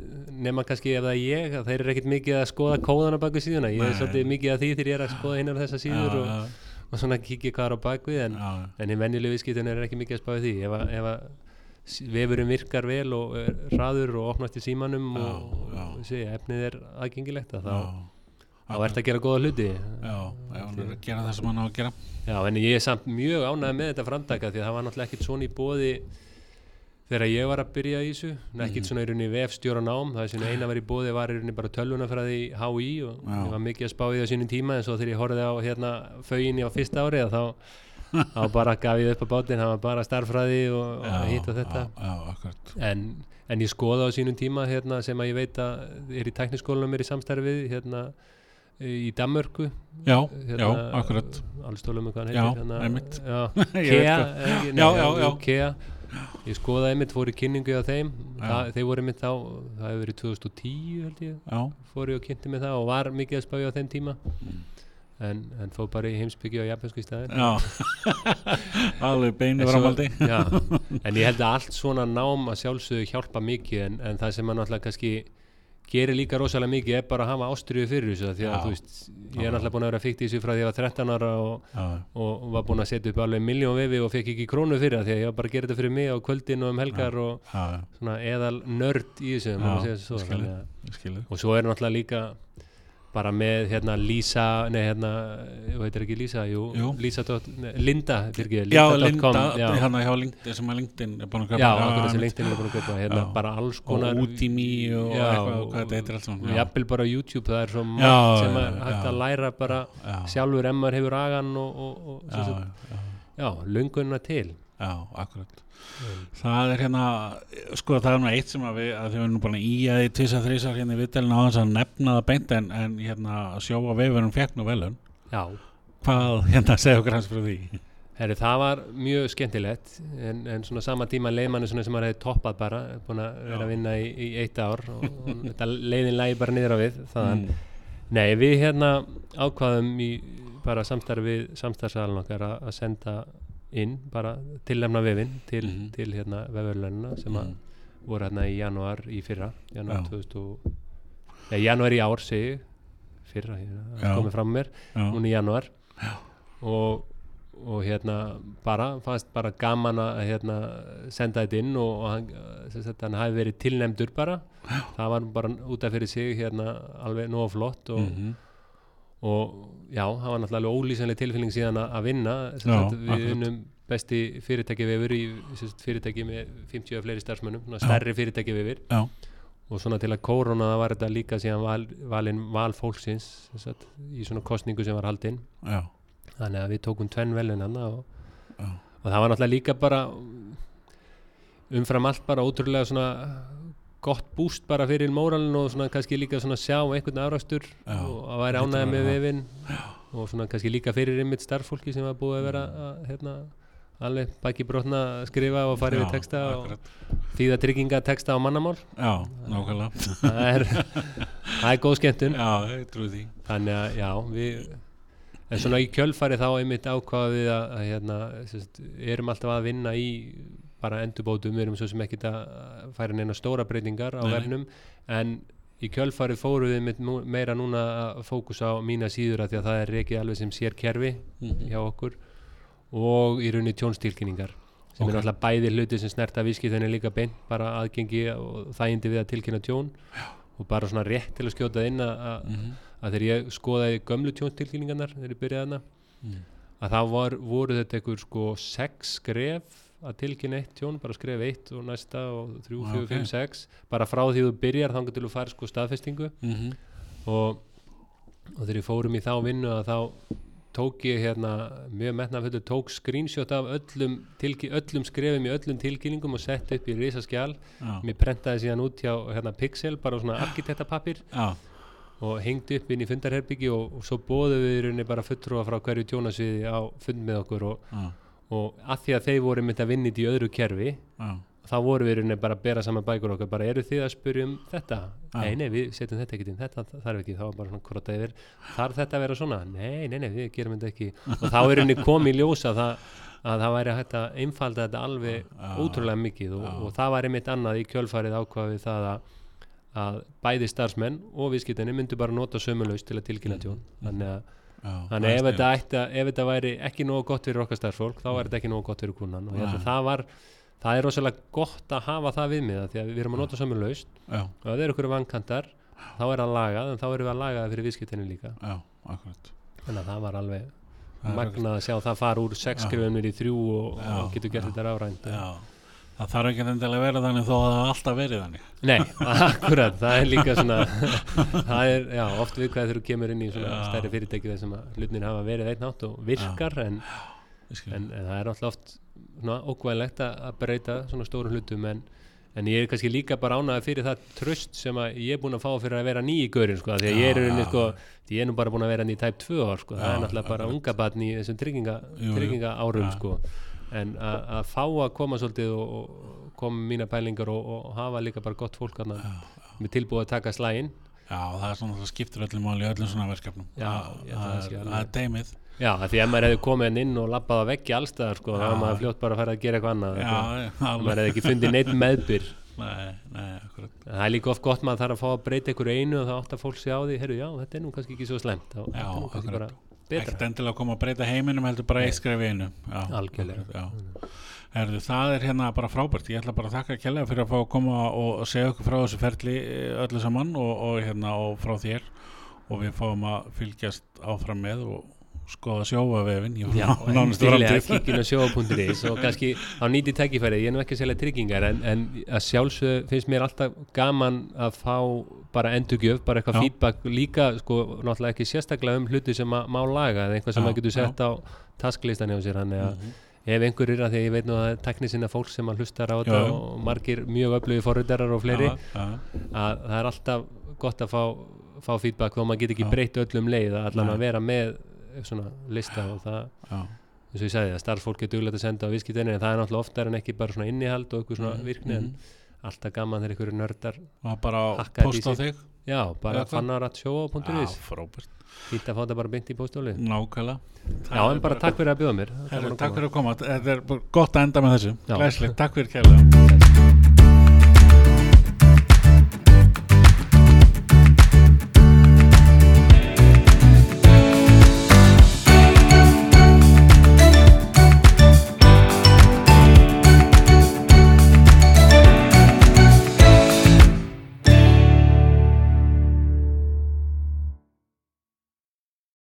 nema kannski ef það er ég, að þeir eru ekkit mikið að skoða kóðana baku síðuna, ég er svolítið mikið að því þegar ég er að skoða hinnar þessa síður Já, og, og svona kikið hvað er á bakvið en, en hinn venjulegu viðskiptunur er ekki mikið að spáði því. Ef að, ef að vefurinn virkar vel og er hraður og opnast í símanum og, og sé, efnið er aðgengilegt að þá. Þá ert að gera góða hluti Já, já, hann er að gera það sem hann á að gera. Já, en ég er samt mjög ánægð með þetta framtaka því að það var náttúrulega ekkert svona í bóði þegar ég var að byrja í þessu ekkert Mhm. svona í rauninni vefstjóra nám það sem eina var í bóði var í rauninni bara tölvunafræði HÍ og Já. ég var mikið að spá í það sínum tíma en svo þegar ég horfði á hérna föginni á fyrsta ári þá, þá *laughs* bara gaf ég upp á bátinn, það var bara starffræði og, og hitt og þetta Já, já, en, en ég skoða á sínum tíma hérna, sem að ég veit að er í tækniskólanum er í samstarfið hérna, í Danmörku Já, hérna, já, akkurat. Allstólum hvað hann Já, heitir hérna, einmitt. já, *laughs* Kea, ekki- nei, Já, já, já. Kea ég skoðaði einmitt, fór í kynningu á þeim Já. það, þeir voru einmitt þá, það hefur verið 2010 held ég, Já, fór ég og kynnti mig það og var mikið að spája á þeim tíma Mm. en, en fór bara í heimsbyggju á japansku í staðin já. *laughs* Alveg beinu já, *laughs* en ég held að allt svona nám að sjálfsögðu hjálpa mikið en, en það sem maður náttúrulega kannski gerir líka rosalega mikið er bara að hafa ástriðu fyrir þessu því að Já. þú veist, ég er náttúrulega búin að vera fíkt í þessu frá því að ég var 13 ára og, Já, og var búin að setja upp alveg miljón vefi og fekk ekki krónu fyrir það því að ég var bara að gera þetta fyrir mig á kvöldin og um helgar og já, svona eðal nörd í þessu Já, svo, skil ég. þannig að- ég skilu. og svo er náttúrulega líka bara með hérna Lísa nei hérna, þú heitir ekki Lísa jú, Jú. Lísa dot, nei, Linda fyrir Já, linda.com Linda, já, hérna hjá LinkedIn, sem að LinkedIn er búin að já, kaupa. akkur sem. LinkedIn er búin að kaupa hérna Já. bara alls Og konar Udemy og Já, eitthvað, og- hvað þetta heitir allt og saman. jafnvel bara YouTube það er svo Já, margt sem já, hægt já. að læra bara Já, sjálfur emmar hefur agan og, og, og já, já, já, já, löngunna til já, akkurat það er hérna, sko það er nú eitt sem að við, að þið erum bara í að því tvisa þrísar hérna í vittelina á þess að nefna það beint en, en hérna sjóa veifurum fekk nú velun Já, hvað, hérna, segja okkur hans fyrir því? Herri, það var mjög skemmtilegt en, en svona sama tíma leiðmanni svona sem maður hefði toppað bara, búin að vera að vinna í, í eitt ár og, og þetta leiðin lægi bara niður á við þannig mm. Nei, við hérna ákvaðum í bara samstarfi við samstarfsalun okkar að að senda inn bara tillemna vefin til, Mhm. til hérna vefurlönuna sem að Mm. voru hérna í janúar í fyrra. 2000 og ja, janúar í ár segi fyrra, hérna, komið fram mér núna í janúar Já. og, og hérna bara, fannst bara gaman að hérna senda þetta inn og, og hann, sagt, hann hafi verið tilnefndur bara Já. það var bara út af fyrir sig hérna alveg nóg flott og, Mhm. Og já, það var náttúrulega ólýsanlega tilfinning síðan að, vinna. Sem Já, við unnum besti fyrirtæki vefur í sem sagt, fyrirtæki með 50 og fleiri starfsmönnum stærri fyrirtæki vefur já, og svona til að kórona var þetta líka síðan val, valin val fólksins sem sagt, í svona kostningu sem var haldinn. Þannig að við tókum tvenn velun hann og, og það var náttúrulega líka bara umfram allt bara ótrúlega svona gott búst bara fyrir móralin og svona kannski líka svona sjá einhvern afrakstur Já, og að væri að með vefin og svona kannski líka fyrir einmitt starffólki sem var búið að vera að, hérna, alveg baki brotna að skrifa og fara yfir texta og akkurat. þýða trygginga texta á mannamál. Já, nákvæmlega. Það er, það er góð skemmtun. Já, ég trúi því. Þannig að já við en svona í kjölfari þá einmitt ákvaða við að, að hérna, sérst, erum alltaf að vinna í bara endurbótum, við erum svo sem ekkit að færa neina stóra breytingar á vefnum en í kjölfari fóru við meira núna að fókusa á mína síður að því að það er reikið alveg sem sér kerfi Mhm. hjá okkur og í rauninni tjónstilkynningar sem Ok. er alltaf bæði hluti sem snerta viðskiptinni líka beint bara aðgengi og þægindi við að tilkynna tjón Já. og bara svona rétt til að skjóta inn að, að Mhm. að þegar ég skoðaði gömlu tjónstilkynningarnar þegar ég byrjaði hana Mm. að þá var, voru þetta einhver sko sex skref að tilkynna eitt tjón bara skref eitt og næsta og þrjú, Ah, fjögur, fimm, sex. Bara frá því þú byrjar þangar til þú fær sko staðfestingu. Mhm. og, og þegar ég fórum í þá vinnu að þá tók ég hérna mjög metnaföldu tók screenshot af öllum, öllum skrefum í öllum tilkynningum og sett upp í risaskjál já, mér prentaði síðan út hjá hérna, Pixel bara svona arkitektapapir og hengdi upp inn í fundarherbyggi og, og svo bóðum við í rauninni bara fulltrúa frá hverju tjónasviði á fund með okkur og, já, og að því að þeir voru myndi að vinna í öðru kerfi já, þá voru við bara að bera saman bækur okkar. Bara eru þið að spyrja um þetta? Já. nei, nei, við setjum þetta ekki inn, þetta þarf ekki. Þá var bara svona krota yfir, þarf þetta að vera svona? Nei, nei, nei, við gerum þetta ekki. Og þá er rauninni komið í ljósa það að það væri hægt að einfalda þetta alveg Já. ótrúlega mikið. Og, og það var einmitt annað í kjölfarið ákvaðið það að, að bæði starfsmenn og viðskiptinni myndu bara nota sömulaust til að tilkynna tjón. Þannig að, þannig ef þetta, ætti, að- ef þetta væri ekki nógu gott fyrir okkar starfsfólk þá er þetta ekki nógu gott fyrir kúnan og ég held að það var það er rosalega gott að hafa það við mig því að við erum að nota sömulaust já, og ef það eru okkur vankantar þá er það lagað en þá erum við að laga það fyrir viðskiptinni líka. Já, þannig að það var alveg magnað að sjá það fara úr sex Já. skrifunir í þrjú og, Já, og getur gert þetta rárænt já, það þarf ekki endilega að vera þannig þó að það alltaf verið þannig. Nei, akkurat, það er líka svona það er, já, oft við hvað þegar þú kemur inn í svona Já. stærri fyrirtæki þar sem að hlutin hafa verið einn átt og virkar en, en, en það er alltaf oft svona ókvæðilegt að breyta svona stórum hlutum en, en ég er kannski líka bara ánægði fyrir það tröst sem að ég er búin að fá fyrir að vera ný í görin sko, því að ég er, unni, sko, því ég er nú bara búin að vera ný tæp tvö ár sko, það Já, er náttúrulega bara akkurat. unga batn í þessum trygginga, trygginga árum sko en að að fá að koma svolítið og, og koma mína pælingar og, og hafa líka bara gott fólk hana, með tilbúið að taka slægin já, það er svona það skiptir öllum máli í öllum svona verkefnum. Já, að það er- er deimið já, því að maður hefði komið henn inn og labbað að veggi allstaðar sko, þá Já. var maður fljótt bara að fara að gera eitthvað annað já, sko. já, maður hefði ekki fundið neitt *laughs* meðbyr. Nei, nei, það er líka oft gott maður þarf að fá að breyta ykkur einu og þá átt að fólk sé á því, herru já, þetta er nú kannski ekki svo slemt þá þetta betra ekkert endilega að koma að breyta heiminum heldur bara Nei. eitt skref í einu Algjörlega. Herðu, það er hérna bara frábært ég ætla bara að þakka kjærlega fyrir að fá að koma og, segja okkur frá þessu ferli eh, öllu saman og, og hérna og frá þér og við fáum að fylgjast áfram með og skoða sjóavefin Já, *laughs* nánustu framtíð. kíkinu á sjóa.is og *laughs* kannski á nýti tækifæri, ég er nú ekki að selja tryggingar en, en að sjálfsög finnst mér alltaf gaman að fá bara endurgjöf, bara eitthvað feedback líka, sko, náttúrulega ekki sérstaklega um hluti sem að má laga eða eitthvað sem maður getur sett á tasklistan hjá sér, þannig að Mhm. ef einhverjir að því að ég veit nú að tekni sinna fólk sem að hlustar á þetta og margir mjög öflugi forritarar og fleiri já, já, að það er alltaf gott að fá, fá feedback þó maður get ekki breytt öllum leið að allan að vera með svona lista og það já, eins og ég sagði að starfsfólk er duglegt að senda á viðskiptinni en það er náttúrulega oftar en ekki bara svona innihald og eitthvað svona virkni en Mhm. Alltaf gaman þegar einhverju nördar bara posta þig. Já, bara fá þetta bara beint í póstóli nákvæmlega. Já, en bara takk fyrir að bjóða mér. Herru, takk fyrir að koma, þetta er bara gott að enda með þessu. Já. Glæslegt, takk fyrir kærlega